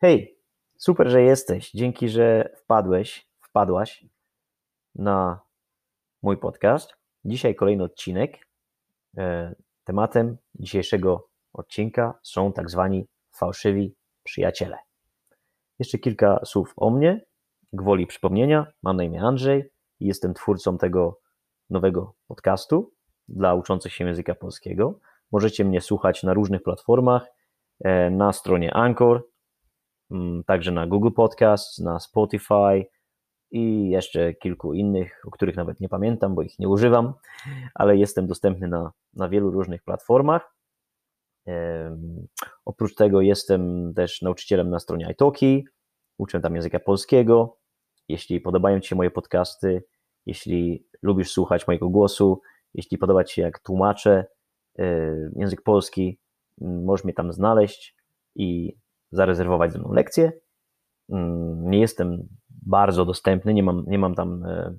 Hej, super, że jesteś. Dzięki, że wpadłeś, wpadłaś na mój podcast. Dzisiaj kolejny odcinek. E, tematem dzisiejszego odcinka są tak zwani fałszywi przyjaciele. Jeszcze kilka słów o mnie. Gwoli przypomnienia, mam na imię Andrzej i jestem twórcą tego nowego podcastu dla uczących się języka polskiego. Możecie mnie słuchać na różnych platformach, e, na stronie Anchor, także na Google Podcast, na Spotify i jeszcze kilku innych, o których nawet nie pamiętam, bo ich nie używam, ale jestem dostępny na, na wielu różnych platformach. Oprócz tego jestem też nauczycielem na stronie iTalki, uczę tam języka polskiego. Jeśli podobają Ci się moje podcasty, jeśli lubisz słuchać mojego głosu, jeśli podoba Ci się jak tłumaczę e, język polski, możesz mnie tam znaleźć i zarezerwować ze mną lekcję. Mm, nie jestem bardzo dostępny, nie mam, nie mam tam e,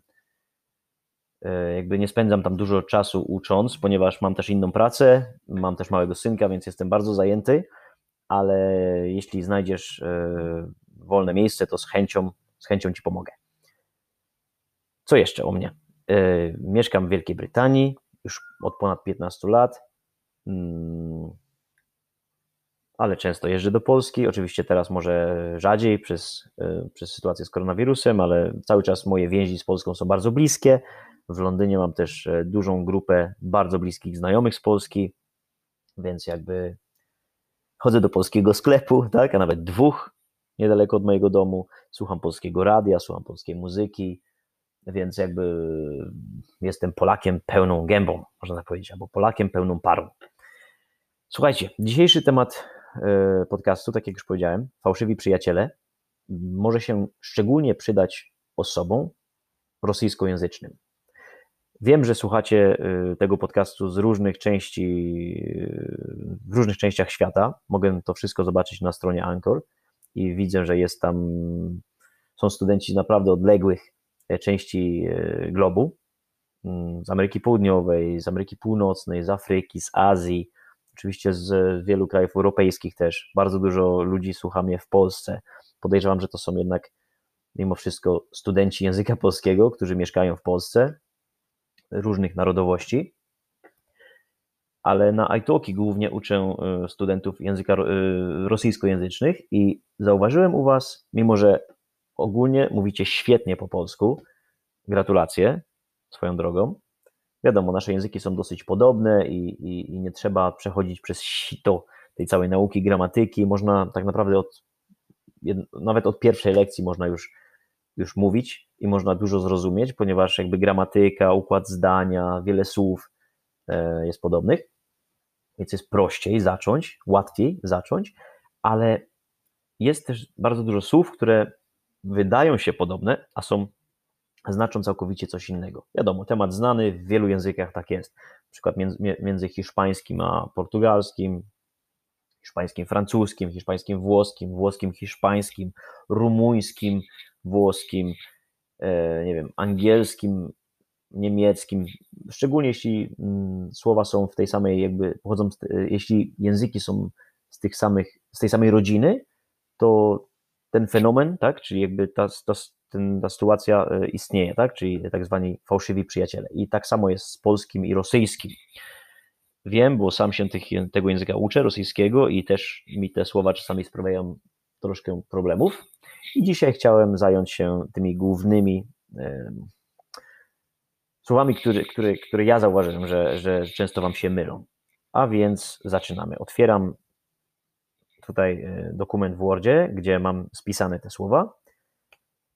e, jakby nie spędzam tam dużo czasu ucząc, ponieważ mam też inną pracę, mam też małego synka, więc jestem bardzo zajęty, ale jeśli znajdziesz wolne miejsce, to z chęcią, z chęcią Ci pomogę. Co jeszcze o mnie? E, mieszkam w Wielkiej Brytanii już od ponad 15 lat, mm, ale często jeżdżę do Polski. Oczywiście teraz może rzadziej przez, e, przez sytuację z koronawirusem, ale cały czas moje więzi z Polską są bardzo bliskie. W Londynie mam też e, dużą grupę bardzo bliskich znajomych z Polski, więc jakby chodzę do polskiego sklepu, tak, a nawet dwóch niedaleko od mojego domu. Słucham polskiego radia, słucham polskiej muzyki, więc jakby jestem Polakiem pełną gębą, można tak powiedzieć, albo Polakiem pełną parą. Słuchajcie, dzisiejszy temat podcastu, tak jak już powiedziałem, fałszywi przyjaciele, może się szczególnie przydać osobom rosyjskojęzycznym. Wiem, że słuchacie e, tego podcastu z różnych części, e, w różnych częściach świata. Mogę to wszystko zobaczyć na stronie Anchor i widzę, że jest tam, są studenci z naprawdę odległych e, części e, globu, mm, z Ameryki Południowej, z Ameryki Północnej, z Afryki, z Azji, oczywiście z wielu krajów europejskich też. Bardzo dużo ludzi słucha mnie w Polsce. Podejrzewam, że to są jednak mimo wszystko studenci języka polskiego, którzy mieszkają w Polsce, różnych narodowości ale na iTalki głównie uczę e, studentów języka e, rosyjskojęzycznych i zauważyłem u Was, mimo że ogólnie mówicie świetnie po polsku, gratulacje swoją drogą. Wiadomo, nasze języki są dosyć podobne i, i, i nie trzeba przechodzić przez sito tej całej nauki gramatyki. Można tak naprawdę od, nawet od pierwszej lekcji można już, już mówić i można dużo zrozumieć, ponieważ jakby gramatyka, układ zdania, wiele słów e, jest podobnych więc jest prościej zacząć, łatwiej zacząć, ale jest też bardzo dużo słów, które wydają się podobne, a są znaczą całkowicie coś innego. Wiadomo, temat znany, w wielu językach tak jest. Na przykład między, między hiszpańskim a portugalskim, hiszpańskim francuskim, hiszpańskim włoskim, włoskim hiszpańskim, rumuńskim włoskim, e, nie wiem, angielskim niemieckim, szczególnie jeśli mm, słowa są w tej samej, jakby pochodzą, z, jeśli języki są z tych samych, z tej samej rodziny, to ten fenomen, tak, czyli jakby ta, ta, ten, ta sytuacja e, istnieje, tak, czyli tak zwani fałszywi przyjaciele. I tak samo jest z polskim i rosyjskim. Wiem, bo sam się tych, tego języka uczę, rosyjskiego, i też mi te słowa czasami sprawiają troszkę problemów. I dzisiaj chciałem zająć się tymi głównymi słowami, które, które, które ja zauważyłem, że, że często Wam się mylą. A więc zaczynamy. Otwieram tutaj e, dokument w Wordzie, gdzie mam spisane te słowa.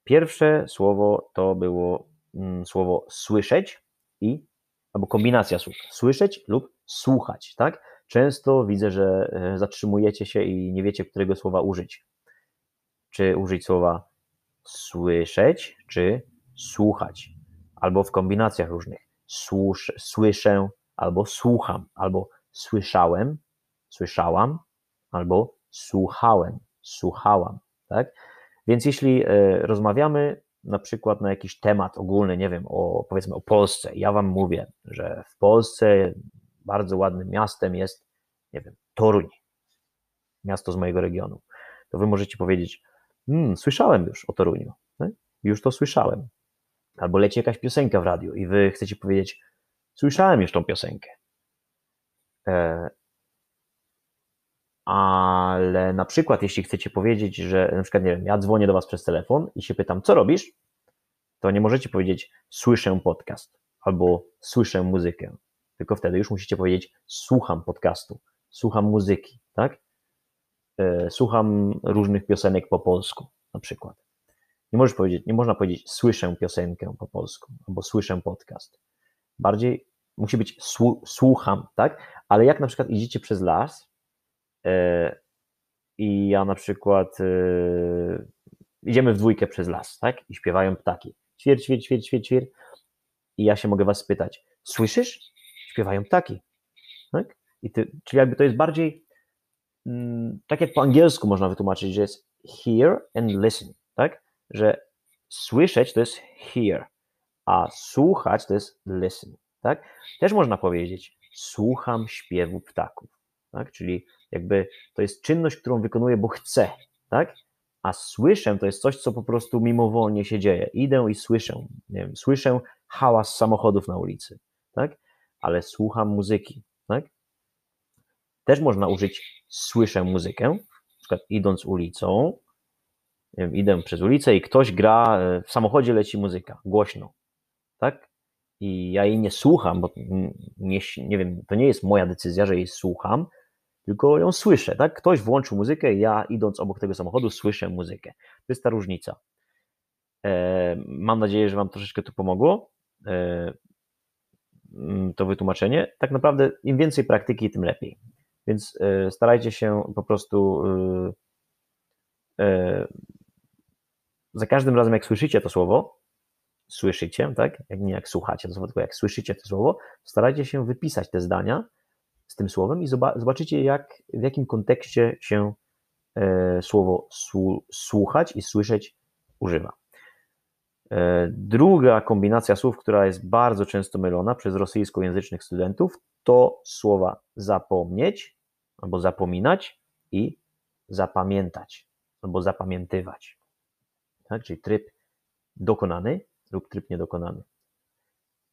Pierwsze słowo to było mm, słowo słyszeć i albo kombinacja słów. Słyszeć lub słuchać, tak? Często widzę, że e, zatrzymujecie się i nie wiecie, którego słowa użyć. Czy użyć słowa słyszeć, czy słuchać albo w kombinacjach różnych. Słusz, słyszę, albo słucham, albo słyszałem, słyszałam, albo słuchałem, słuchałam, tak? Więc jeśli e, rozmawiamy na przykład na jakiś temat ogólny, nie wiem, o, powiedzmy o Polsce, ja wam mówię, że w Polsce bardzo ładnym miastem jest, nie wiem, Toruń, miasto z mojego regionu, to wy możecie powiedzieć, hmm, słyszałem już o Toruniu, tak? już to słyszałem. Albo leci jakaś piosenka w radiu i wy chcecie powiedzieć, słyszałem już tą piosenkę. Ale na przykład, jeśli chcecie powiedzieć, że na przykład, nie wiem, ja dzwonię do was przez telefon i się pytam, co robisz, to nie możecie powiedzieć, słyszę podcast albo słyszę muzykę, tylko wtedy już musicie powiedzieć, słucham podcastu, słucham muzyki, tak? E, słucham różnych piosenek po polsku, na przykład. Nie możesz powiedzieć, nie można powiedzieć, słyszę piosenkę po polsku albo słyszę podcast. Bardziej musi być słucham, tak? Ale jak na przykład idziecie przez las i ja na przykład e, idziemy w dwójkę przez las, tak? I śpiewają ptaki. Ćwir, ćwir, ćwir, ćwir, ćwir. I ja się mogę was spytać, słyszysz? Śpiewają ptaki. Tak? I ty, czyli jakby to jest bardziej mm, tak jak po angielsku można wytłumaczyć, że jest hear and listen, tak? Że słyszeć to jest hear, a słuchać to jest listen, tak? Też można powiedzieć słucham śpiewu ptaków, tak? Czyli jakby to jest czynność, którą wykonuję, bo chcę, tak? A słyszę to jest coś, co po prostu mimowolnie się dzieje. Idę i słyszę, nie wiem, słyszę hałas samochodów na ulicy, tak? Ale słucham muzyki, tak? Też można użyć słyszę muzykę, na przykład idąc ulicą, nie wiem, idę przez ulicę i ktoś gra, e, w samochodzie leci muzyka, głośno, tak? I ja jej nie słucham, bo nie, nie wiem, to nie jest moja decyzja, że jej słucham, tylko ją słyszę, tak? Ktoś włączył muzykę, ja idąc obok tego samochodu słyszę muzykę. To jest ta różnica. E, mam nadzieję, że Wam troszeczkę to pomogło. E, mm, to wytłumaczenie. Tak naprawdę im więcej praktyki, tym lepiej. Więc e, starajcie się po prostu za każdym razem, jak słyszycie to słowo, słyszycie, tak? Jak nie jak słuchacie to słowo, tylko jak słyszycie to słowo, starajcie się wypisać te zdania z tym słowem i zobaczycie, jak, w jakim kontekście się słowo słuchać i słyszeć używa. E, druga kombinacja słów, która jest bardzo często mylona przez rosyjskojęzycznych studentów, to słowa zapomnieć albo zapominać i zapamiętać albo zapamiętywać. Tak? Czyli tryb dokonany lub tryb niedokonany.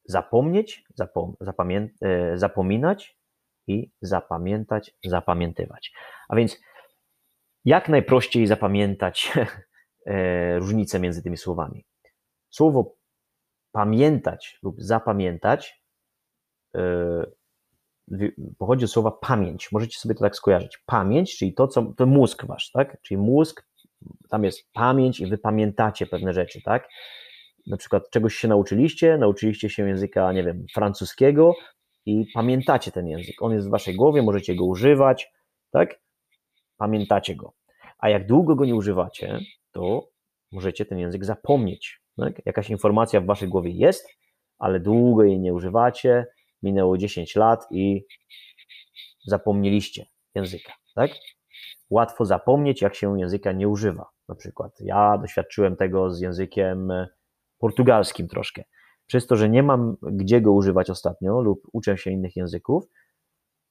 Zapomnieć, zapom zapamię e, zapominać i zapamiętać, zapamiętywać. A więc jak najprościej zapamiętać e, różnicę między tymi słowami? Słowo pamiętać lub zapamiętać yy, pochodzi od słowa pamięć. Możecie sobie to tak skojarzyć. Pamięć, czyli to, co to mózg wasz, tak? Czyli mózg, tam jest pamięć i wy pamiętacie pewne rzeczy, tak? Na przykład czegoś się nauczyliście, nauczyliście się języka, nie wiem, francuskiego i pamiętacie ten język. On jest w waszej głowie, możecie go używać, tak? Pamiętacie go. A jak długo go nie używacie, to możecie ten język zapomnieć. Tak? Jakaś informacja w waszej głowie jest, ale długo jej nie używacie, minęło 10 lat i zapomnieliście języka. Tak? Łatwo zapomnieć, jak się języka nie używa. Na przykład ja doświadczyłem tego z językiem portugalskim troszkę. Przez to, że nie mam gdzie go używać ostatnio lub uczę się innych języków,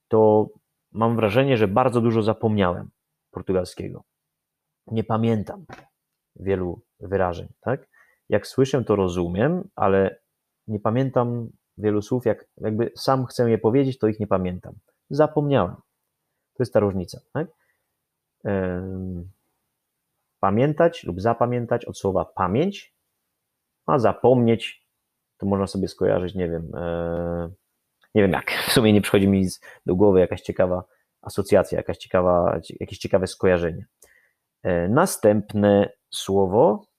to mam wrażenie, że bardzo dużo zapomniałem portugalskiego. Nie pamiętam wielu wyrażeń, tak? jak słyszę, to rozumiem, ale nie pamiętam wielu słów, jak jakby sam chcę je powiedzieć, to ich nie pamiętam. Zapomniałem. To jest ta różnica. Tak? Pamiętać lub zapamiętać od słowa pamięć, a zapomnieć to można sobie skojarzyć, nie wiem, e, nie wiem jak. W sumie nie przychodzi mi do głowy jakaś ciekawa asocjacja, jakaś ciekawa, jakieś ciekawe skojarzenie. E, następne słowo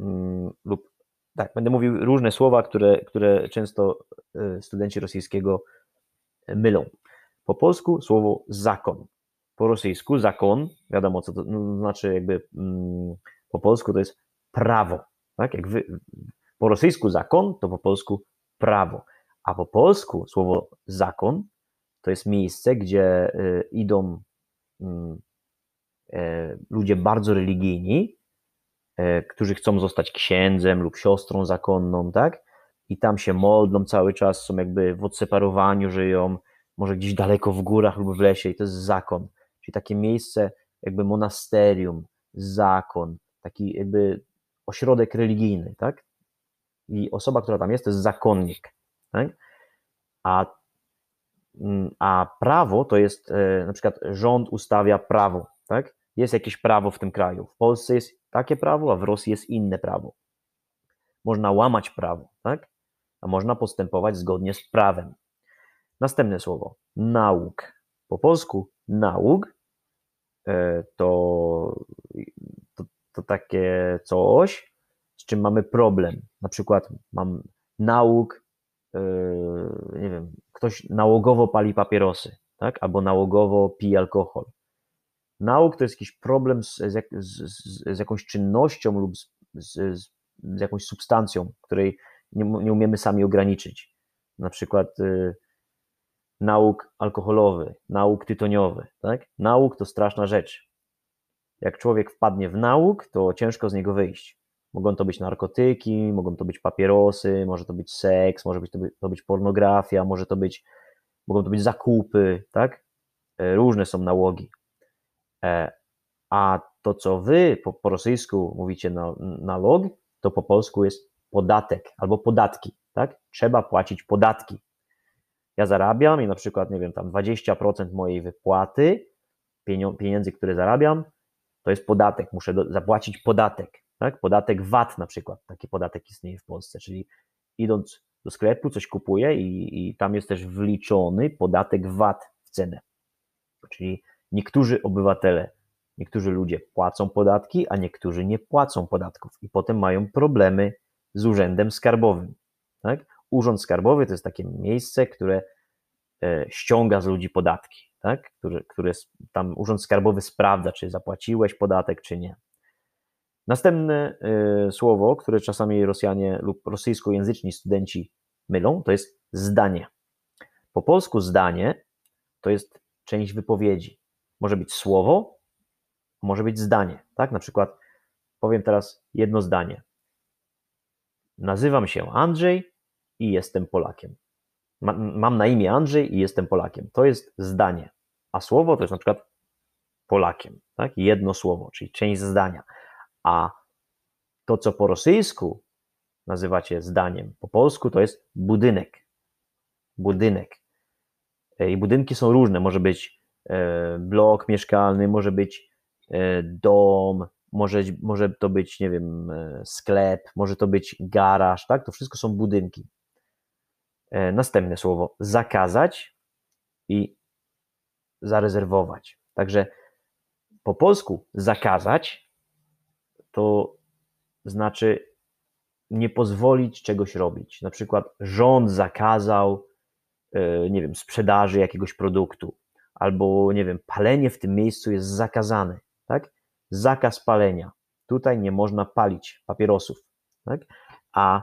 Mm, lub tak, będę mówił różne słowa, które, które często e, studenci rosyjskiego mylą. Po polsku słowo zakon. Po rosyjsku zakon, wiadomo co to no, znaczy, jakby mm, po polsku to jest prawo. Tak? Jak wy, po rosyjsku zakon, to po polsku prawo. A po polsku słowo zakon to jest miejsce, gdzie e, idą mm, ludzie bardzo religijni E, którzy chcą zostać księdzem lub siostrą zakonną, tak? I tam się modlą cały czas, są jakby w odseparowaniu, żyją, może gdzieś daleko w górach lub w lesie i to jest zakon. Czyli takie miejsce jakby monasterium, zakon, taki jakby ośrodek religijny, tak? I osoba, która tam jest, to jest zakonnik, tak? A, mm, a prawo to jest, e, na przykład rząd ustawia prawo, tak? Jest jakieś prawo w tym kraju. W Polsce jest takie prawo, a w Rosji jest inne prawo. Można łamać prawo, tak? A można postępować zgodnie z prawem. Następne słowo, nauk. Po polsku nauk e, to, to, to takie coś, z czym mamy problem. Na przykład mam nauk, e, nie wiem, ktoś nałogowo pali papierosy, tak? albo nałogowo pije alkohol. Nauk to jest jakiś problem z, z, z, z jakąś czynnością lub z, jakąś substancją, której nie, nie, umiemy sami ograniczyć. Na przykład y, nauk alkoholowy, nauk tytoniowy. Tak? Nauk to straszna rzecz. Jak człowiek wpadnie w nauk, to ciężko z niego wyjść. Mogą to być narkotyki, mogą to być papierosy, może to być seks, może być to, to być pornografia, może to być, mogą to być zakupy, tak? E, różne są nałogi. E, a to, co wy po, po rosyjsku mówicie na, nalog, to po polsku jest podatek albo podatki, tak? Trzeba płacić podatki. Ja zarabiam i na przykład, nie wiem, tam 20% mojej wypłaty, pieniędzy, które zarabiam, to jest podatek, muszę do, zapłacić podatek, tak? Podatek VAT na przykład, taki podatek istnieje w Polsce, czyli idąc do sklepu, coś kupuję i, i tam jest też wliczony podatek VAT w cenę. Czyli niektórzy obywatele, niektórzy ludzie płacą podatki, a niektórzy nie płacą podatków i potem mają problemy z urzędem skarbowym. Tak? Urząd Skarbowy to jest takie miejsce, które e, ściąga z ludzi podatki, tak? które, które tam Urząd Skarbowy sprawdza, czy zapłaciłeś podatek, czy nie. Następne e, słowo, które czasami Rosjanie lub rosyjskojęzyczni studenci mylą, to jest zdanie. Po polsku zdanie to jest część wypowiedzi. Może być słowo, może być zdanie. Tak? Na przykład powiem teraz jedno zdanie. Nazywam się Andrzej i jestem Polakiem. Mam na imię Andrzej i jestem Polakiem. To jest zdanie. A słowo to jest na przykład Polakiem. Tak? Jedno słowo, czyli część zdania. A to, co po rosyjsku nazywacie zdaniem, po polsku to jest budynek. Budynek. E, I budynki są różne. Może być e, blok mieszkalny, może być e, dom, może, może to być, nie wiem, sklep, może to być garaż, tak? To wszystko są budynki. Następne słowo zakazać i zarezerwować. Także po polsku zakazać to znaczy nie pozwolić czegoś robić. Na przykład rząd zakazał, e, nie wiem, sprzedaży jakiegoś produktu, albo nie wiem, palenie w tym miejscu jest zakazane, tak? Zakaz palenia. Tutaj nie można palić papierosów, tak? A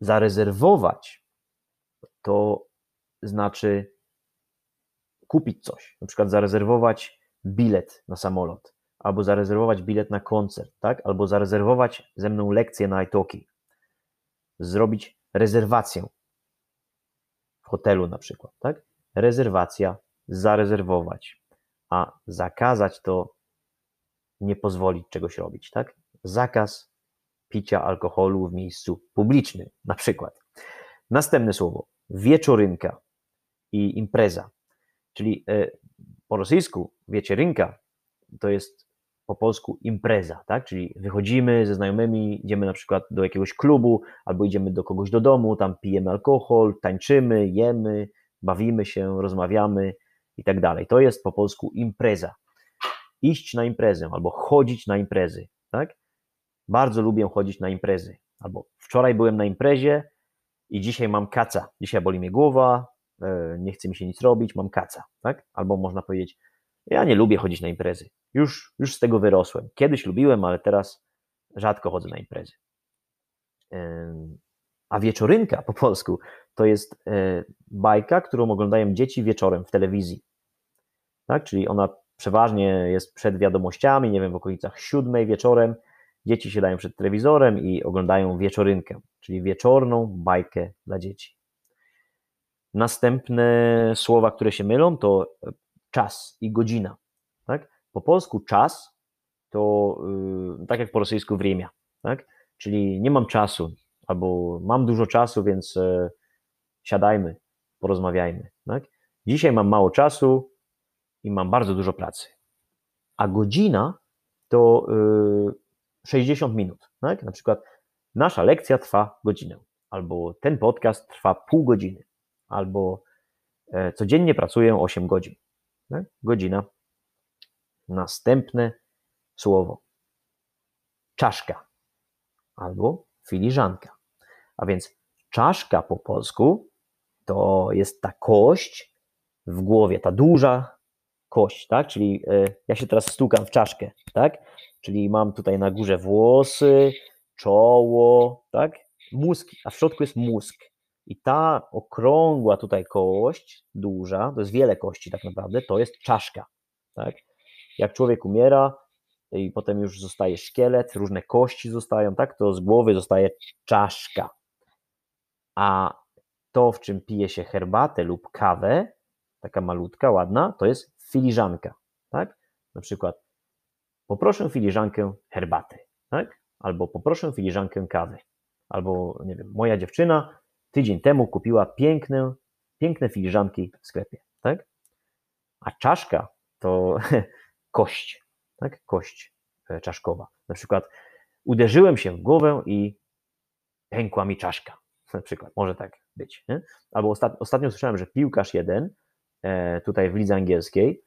zarezerwować to znaczy kupić coś, na przykład zarezerwować bilet na samolot, albo zarezerwować bilet na koncert, tak? Albo zarezerwować ze mną lekcję na iTalki. Zrobić rezerwację w hotelu na przykład, tak? Rezerwacja, zarezerwować, a zakazać to nie pozwolić czegoś robić, tak? Zakaz picia alkoholu w miejscu publicznym, na przykład. Następne słowo wieczorynka i impreza. Czyli e, po rosyjsku wieczorynka to jest po polsku impreza, tak? Czyli wychodzimy ze znajomymi, idziemy na przykład do jakiegoś klubu, albo idziemy do kogoś do domu, tam pijemy alkohol, tańczymy, jemy, bawimy się, rozmawiamy i tak dalej. To jest po polsku impreza. Iść na imprezę albo chodzić na imprezy, tak? Bardzo lubię chodzić na imprezy. Albo wczoraj byłem na imprezie, i dzisiaj mam kaca, dzisiaj boli mnie głowa, e, nie chce mi się nic robić, mam kaca, tak? Albo można powiedzieć, ja nie lubię chodzić na imprezy, już, już z tego wyrosłem. Kiedyś lubiłem, ale teraz rzadko chodzę na imprezy. A wieczorynka po polsku to jest e, bajka, którą oglądają dzieci wieczorem w telewizji. Tak? Czyli ona przeważnie jest przed wiadomościami, nie wiem, w okolicach siódmej wieczorem Dzieci siadają przed telewizorem i oglądają wieczorynkę, czyli wieczorną bajkę dla dzieci. Następne słowa, które się mylą, to czas i godzina. Tak? po polsku czas to yy, tak jak po rosyjsku время, tak? Czyli nie mam czasu, albo mam dużo czasu, więc yy, siadajmy, porozmawiajmy, tak? Dzisiaj mam mało czasu i mam bardzo dużo pracy. A godzina to yy, 60 minut, tak? Na przykład nasza lekcja trwa godzinę, albo ten podcast trwa pół godziny, albo e, codziennie pracuję 8 godzin. Tak? Godzina. Następne słowo. Czaszka albo filiżanka. A więc czaszka po polsku to jest ta kość w głowie, ta duża kość, tak? Czyli e, ja się teraz stukam w czaszkę, tak? Czyli mam tutaj na górze włosy, czoło, tak? Mózg, a w środku jest mózg. I ta okrągła tutaj kość, duża, to jest wiele kości tak naprawdę, to jest czaszka, tak? Jak człowiek umiera i potem już zostaje szkielet, różne kości zostają, tak? To z głowy zostaje czaszka. A to, w czym pije się herbatę lub kawę, taka malutka, ładna, to jest filiżanka, tak? Na przykład poproszę filiżankę herbaty, tak? Albo poproszę filiżankę kawy. Albo, nie wiem, moja dziewczyna tydzień temu kupiła piękne, piękne filiżanki w sklepie, tak? A czaszka to kość, tak? Kość e, czaszkowa. Na przykład uderzyłem się w głowę i pękła mi czaszka. Na przykład, może tak być. Nie? Albo ostat, ostatnio słyszałem, że piłkarz jeden e, tutaj w lidze angielskiej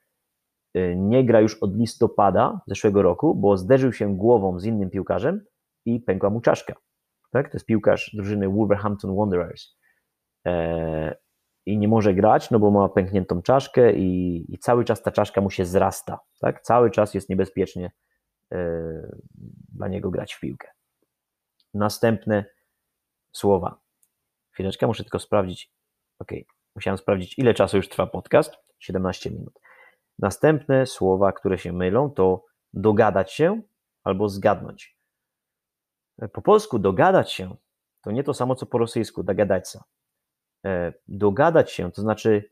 e, nie gra już od listopada zeszłego roku, bo zderzył się głową z innym piłkarzem i pękła mu czaszka tak? To jest piłkarz drużyny Wolverhampton Wanderers. E, I nie może grać, no bo ma pękniętą czaszkę i, i, cały czas ta czaszka mu się zrasta, tak? Cały czas jest niebezpiecznie e, dla niego grać w piłkę. Następne słowa. Chwileczkę, muszę tylko sprawdzić. Ok, musiałem sprawdzić, ile czasu już trwa podcast. 17 minut. Następne słowa, które się mylą, to dogadać się albo zgadnąć. Po polsku dogadać się to nie to samo, co po rosyjsku dogadać się. E, dogadać się to znaczy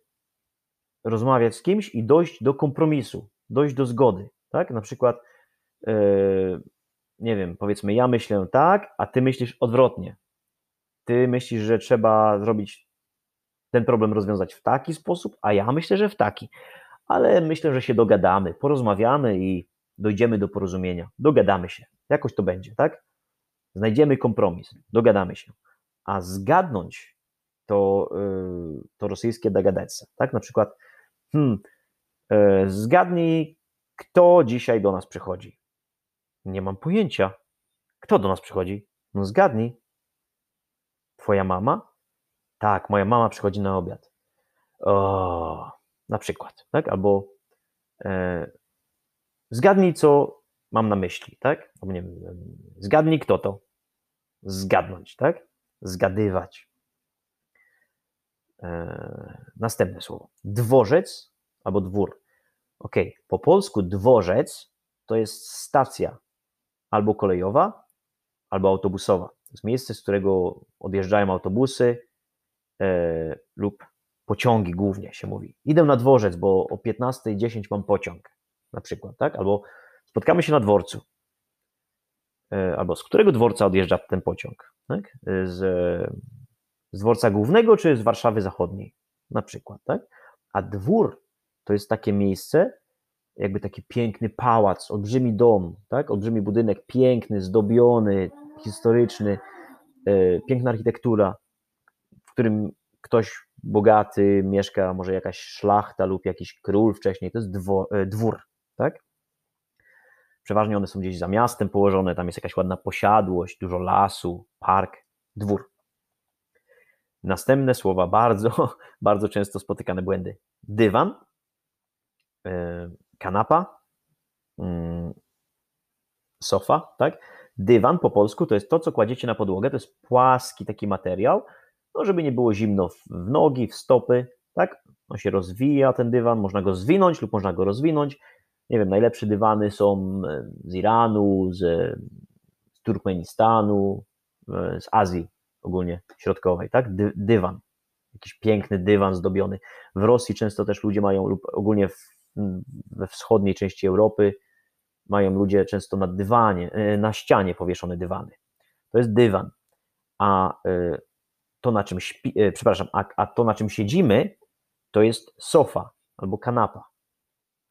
rozmawiać z kimś i dojść do kompromisu, dojść do zgody. Tak? Na przykład, e, nie wiem, powiedzmy, ja myślę tak, a ty myślisz odwrotnie. Ty myślisz, że trzeba zrobić ten problem rozwiązać w taki sposób, a ja myślę, że w taki. Ale myślę, że się dogadamy, porozmawiamy i dojdziemy do porozumienia. Dogadamy się. Jakoś to będzie, tak? Znajdziemy kompromis, dogadamy się. A zgadnąć to, y, to rosyjskie dogadać tak? Na przykład, hmm, y, zgadnij, kto dzisiaj do nas przychodzi. Nie mam pojęcia. Kto do nas przychodzi? No zgadnij. Twoja mama? Tak, moja mama przychodzi na obiad. O, na przykład, tak? Albo e, zgadnij, co mam na myśli, tak? Nie zgadnij kto to. Zgadnąć, tak? Zgadywać. Eee, następne słowo. Dworzec albo dwór. Ok, po polsku dworzec to jest stacja albo kolejowa, albo autobusowa. To jest miejsce, z którego odjeżdżają autobusy e, lub pociągi głównie się mówi. Idę na dworzec, bo o 15.10 mam pociąg, na przykład, tak? Albo Spotkamy się na dworcu. E, albo z którego dworca odjeżdża ten pociąg? Tak? E, z, z dworca głównego czy z Warszawy Zachodniej? Na przykład. Tak? A dwór to jest takie miejsce, jakby taki piękny pałac, olbrzymi dom, tak? olbrzymi budynek, piękny, zdobiony, historyczny, e, piękna architektura, w którym ktoś bogaty mieszka, może jakaś szlachta lub jakiś król wcześniej, to jest dwór, dwór tak? Przeważnie one są gdzieś za miastem położone, tam jest jakaś ładna posiadłość, dużo lasu, park, dwór. Następne słowa, bardzo, bardzo często spotykane błędy. Dywan, e, kanapa, mm, sofa, tak? Dywan po polsku to jest to, co kładziecie na podłogę, to jest płaski taki materiał, no żeby nie było zimno w nogi, w stopy, tak? On się rozwija, ten dywan, można go zwinąć lub można go rozwinąć, nie wiem, najlepsze dywany są e, z Iranu, z, z Turkmenistanu, e, z Azji ogólnie środkowej, tak? Dy, dywan, jakiś piękny dywan zdobiony. W Rosji często też ludzie mają, lub ogólnie w, we wschodniej części Europy mają ludzie często na dywanie, e, na ścianie powieszone dywany. To jest dywan. A e, to, na czym śpi, e, przepraszam, a, a to, na czym siedzimy, to jest sofa albo kanapa.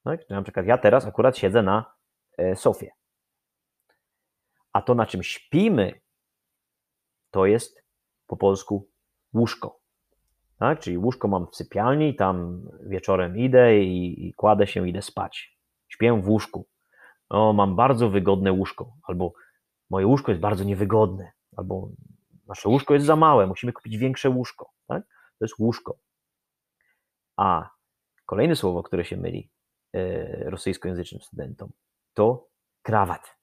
Tak? Na przykład ja teraz akurat siedzę na sofie. A to, na czym śpimy, to jest po polsku łóżko. Tak? Czyli łóżko mam w sypialni, tam wieczorem idę i, i kładę się, idę spać. Śpię w łóżku. Mam bardzo wygodne łóżko, albo moje łóżko jest bardzo niewygodne, albo nasze łóżko jest za małe, musimy kupić większe łóżko. Tak? To jest łóżko. A kolejne słowo, które się myli e, rosyjskojęzycznym studentom, to krawat.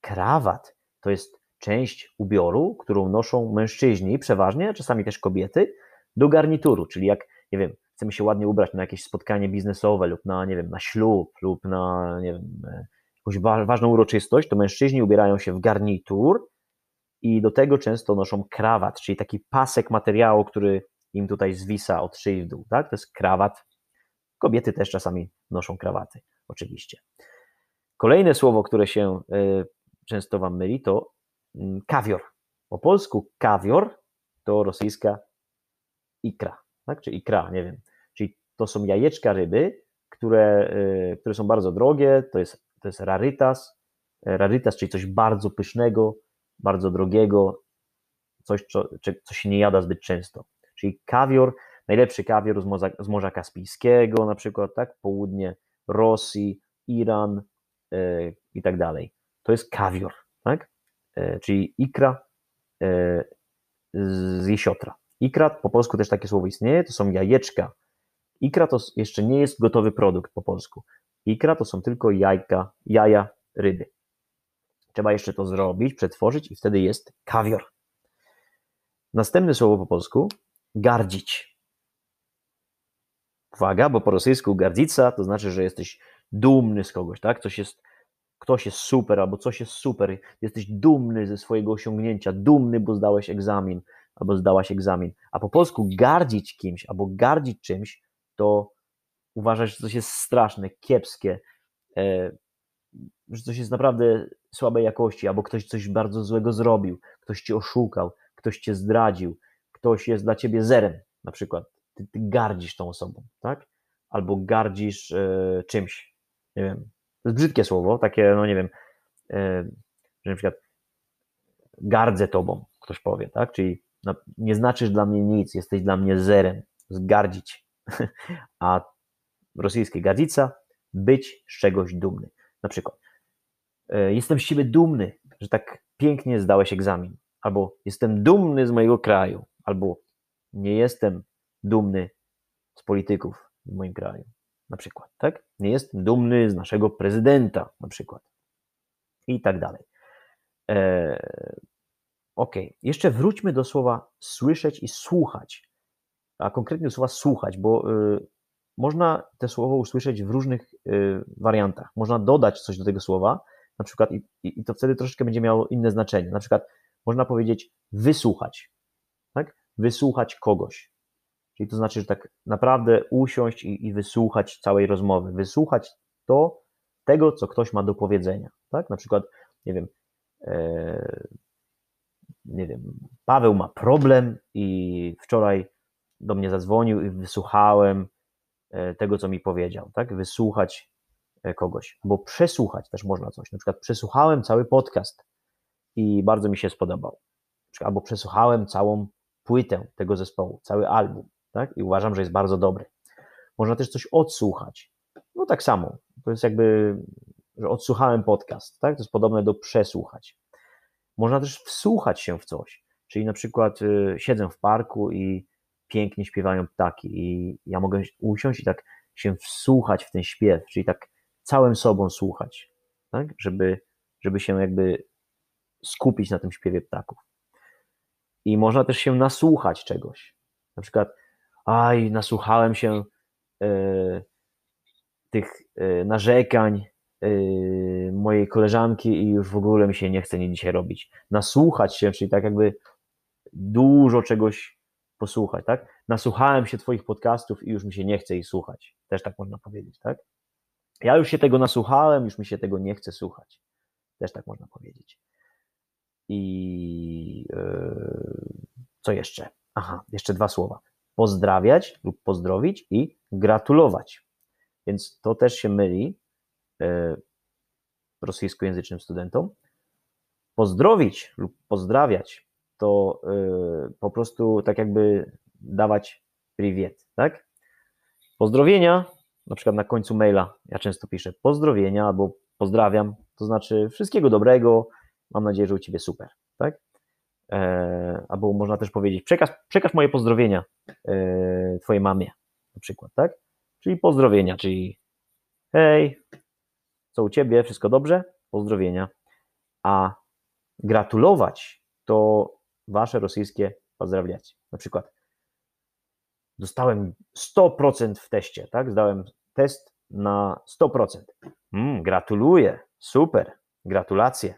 Krawat to jest część ubioru, którą noszą mężczyźni, przeważnie, czasami też kobiety, do garnituru, czyli jak, nie wiem, chcemy się ładnie ubrać na jakieś spotkanie biznesowe lub na, nie wiem, na ślub lub na, nie wiem, e, jakąś ważną uroczystość, to mężczyźni ubierają się w garnitur i do tego często noszą krawat, czyli taki pasek materiału, który im tutaj zwisa od szyi w dół, tak? To jest krawat. Kobiety też czasami noszą krawaty, oczywiście. Kolejne słowo, które się e, często wam myli, to mm, kawior. Po polsku kawior to rosyjska ikra, tak? czy ikra, nie wiem. Czyli to są jajeczka ryby, które, y, które są bardzo drogie, to jest, to jest rarytas, rarytas, czyli coś bardzo pysznego, bardzo drogiego, coś, co, co się nie jada zbyt często. Czyli kawior, najlepszy kawior z Morza, z Morza Kaspijskiego, na przykład, tak, południe Rosji, Iran yy, i tak dalej. To jest kawior, tak? Yy, czyli ikra yy, z jesiotra. Ikra, po polsku też takie słowo istnieje, to są jajeczka. Ikra to jeszcze nie jest gotowy produkt po polsku. Ikra to są tylko jajka, jaja ryby. Trzeba jeszcze to zrobić, przetworzyć i wtedy jest kawior. Następne słowo po polsku gardzić. Uwaga, bo po rosyjsku gardzica to znaczy, że jesteś dumny z kogoś, tak? Coś jest, ktoś jest super albo coś jest super. Jesteś dumny ze swojego osiągnięcia, dumny, bo zdałeś egzamin, albo zdałaś egzamin. A po polsku gardzić kimś albo gardzić czymś, to uważać, że coś jest straszne, kiepskie, e, że coś jest naprawdę słabej jakości, albo ktoś coś bardzo złego zrobił, ktoś cię oszukał, ktoś cię zdradził, ktoś jest dla ciebie zerem, na przykład. Ty, ty gardzisz tą osobą, tak? Albo gardzisz e, czymś. Nie wiem. To jest brzydkie słowo, takie, no nie wiem, e, że na przykład gardzę tobą, ktoś powie, tak? Czyli no, nie znaczysz dla mnie nic, jesteś dla mnie zerem, zgardzić. A rosyjskie gardzica, być z czegoś dumny. Na przykład, e, jestem z ciebie dumny, że tak pięknie zdałeś egzamin, albo jestem dumny z mojego kraju, albo nie jestem dumny z polityków w moim kraju, na przykład, tak? Nie jestem dumny z naszego prezydenta, na przykład. I tak dalej. E, Ok, jeszcze wróćmy do słowa słyszeć i słuchać, a konkretnie do słowa słuchać, bo y, można te słowo usłyszeć w różnych y, wariantach. Można dodać coś do tego słowa, na przykład, i, i, to wtedy troszeczkę będzie miało inne znaczenie. Na przykład można powiedzieć wysłuchać, tak? Wysłuchać kogoś. Czyli to znaczy, że tak naprawdę usiąść i, i wysłuchać całej rozmowy, wysłuchać to, tego, co ktoś ma do powiedzenia, tak? Na przykład, nie wiem, e, nie wiem, Paweł ma problem i wczoraj do mnie zadzwonił i wysłuchałem e, tego, co mi powiedział, tak? Wysłuchać e, kogoś, albo przesłuchać też można coś. Na przykład przesłuchałem cały podcast i bardzo mi się spodobał. Albo przesłuchałem całą płytę tego zespołu, cały album, tak? I uważam, że jest bardzo dobry. Można też coś odsłuchać. No tak samo. To jest jakby, że odsłuchałem podcast, tak? To jest podobne do przesłuchać. Można też wsłuchać się w coś, czyli na przykład y, siedzę w parku i pięknie śpiewają ptaki i ja mogę usiąść i tak się wsłuchać w ten śpiew, czyli tak całym sobą słuchać, tak? żeby, żeby się jakby skupić na tym śpiewie ptaków. I można też się nasłuchać czegoś. Na przykład, aj, nasłuchałem się y, tych y, narzekań Yy, mojej koleżanki i już w ogóle mi się nie chce nie dzisiaj robić. Nasłuchać się, czyli tak jakby dużo czegoś posłuchać, tak? Nasłuchałem się Twoich podcastów i już mi się nie chce ich słuchać. Też tak można powiedzieć, tak? Ja już się tego nasłuchałem, już mi się tego nie chce słuchać. Też tak można powiedzieć. I yy, co jeszcze? Aha, jeszcze dwa słowa. Pozdrawiać lub pozdrowić i gratulować. Więc to też się myli yy, rosyjskojęzycznym studentom. Pozdrowić lub pozdrawiać to yy, po prostu tak jakby dawać priwiet, tak? Pozdrowienia, na przykład na końcu maila, ja często piszę pozdrowienia albo pozdrawiam, to znaczy wszystkiego dobrego, mam nadzieję, że u Ciebie super, tak? Albo można też powiedzieć, przekaż, przekaż moje pozdrowienia e, Twojej mamie, na przykład, tak? Czyli pozdrowienia, czyli hej, co u Ciebie, wszystko dobrze? Pozdrowienia. A gratulować to Wasze rosyjskie pozdrawiać. Na przykład dostałem 100% w teście, tak? Zdałem test na 100%. Mm, gratuluję, super, gratulacje.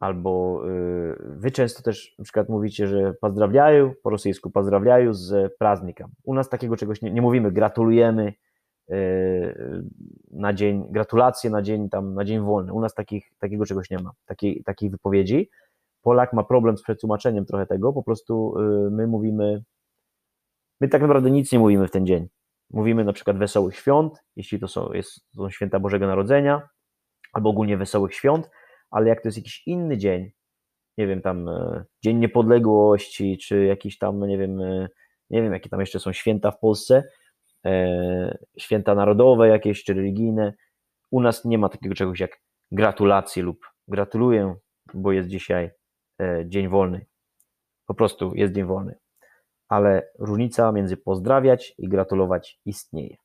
Albo y, wy często też na przykład mówicie, że pozdrawiają po rosyjsku, pozdrawiają z praznika. U nas takiego czegoś nie, nie mówimy, gratulujemy y, na dzień, gratulacje na dzień tam, na dzień wolny. U nas takich, takiego czegoś nie ma, takiej, takiej wypowiedzi. Polak ma problem z przetłumaczeniem trochę tego, po prostu y, my mówimy My tak naprawdę nic nie mówimy w ten dzień. Mówimy na przykład wesołych świąt, jeśli to są, jest, to są święta Bożego Narodzenia, albo ogólnie wesołych świąt, ale jak to jest jakiś inny dzień, nie wiem, tam e, Dzień Niepodległości, czy jakiś tam, nie wiem, e, nie wiem, jakie tam jeszcze są święta w Polsce, e, święta narodowe jakieś, czy religijne, u nas nie ma takiego czegoś jak gratulacje lub gratuluję, bo jest dzisiaj dzień wolny. Po prostu jest dzień wolny ale różnica między pozdrawiać i gratulować istnieje.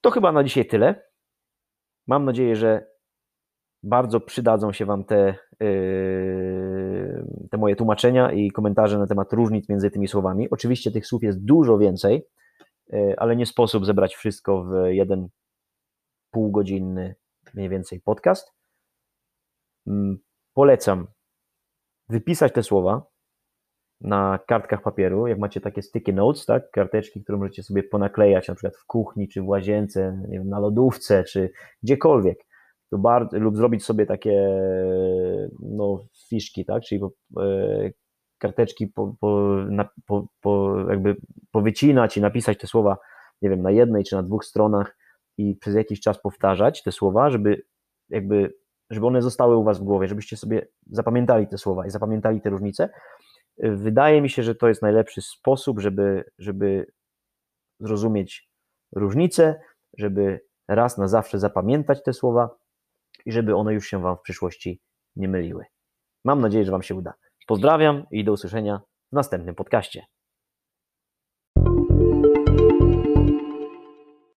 To chyba na dzisiaj tyle. Mam nadzieję, że bardzo przydadzą się Wam te, yy, te moje tłumaczenia i komentarze na temat różnic między tymi słowami. Oczywiście tych słów jest dużo więcej, yy, ale nie sposób zebrać wszystko w jeden półgodzinny mniej więcej podcast. Mm, polecam wypisać te słowa, na kartkach papieru, jak macie takie sticky notes, tak, karteczki, które możecie sobie ponaklejać na przykład w kuchni, czy w łazience, nie wiem, na lodówce, czy gdziekolwiek, to bardzo, lub zrobić sobie takie no, fiszki, tak, czyli e, karteczki po, po, na, po, po, jakby powycinać i napisać te słowa, nie wiem, na jednej czy na dwóch stronach i przez jakiś czas powtarzać te słowa, żeby jakby, żeby one zostały u was w głowie, żebyście sobie zapamiętali te słowa i zapamiętali te różnice, Wydaje mi się, że to jest najlepszy sposób, żeby, żeby zrozumieć różnice, żeby raz na zawsze zapamiętać te słowa i żeby one już się Wam w przyszłości nie myliły. Mam nadzieję, że Wam się uda. Pozdrawiam i do usłyszenia w następnym podcaście.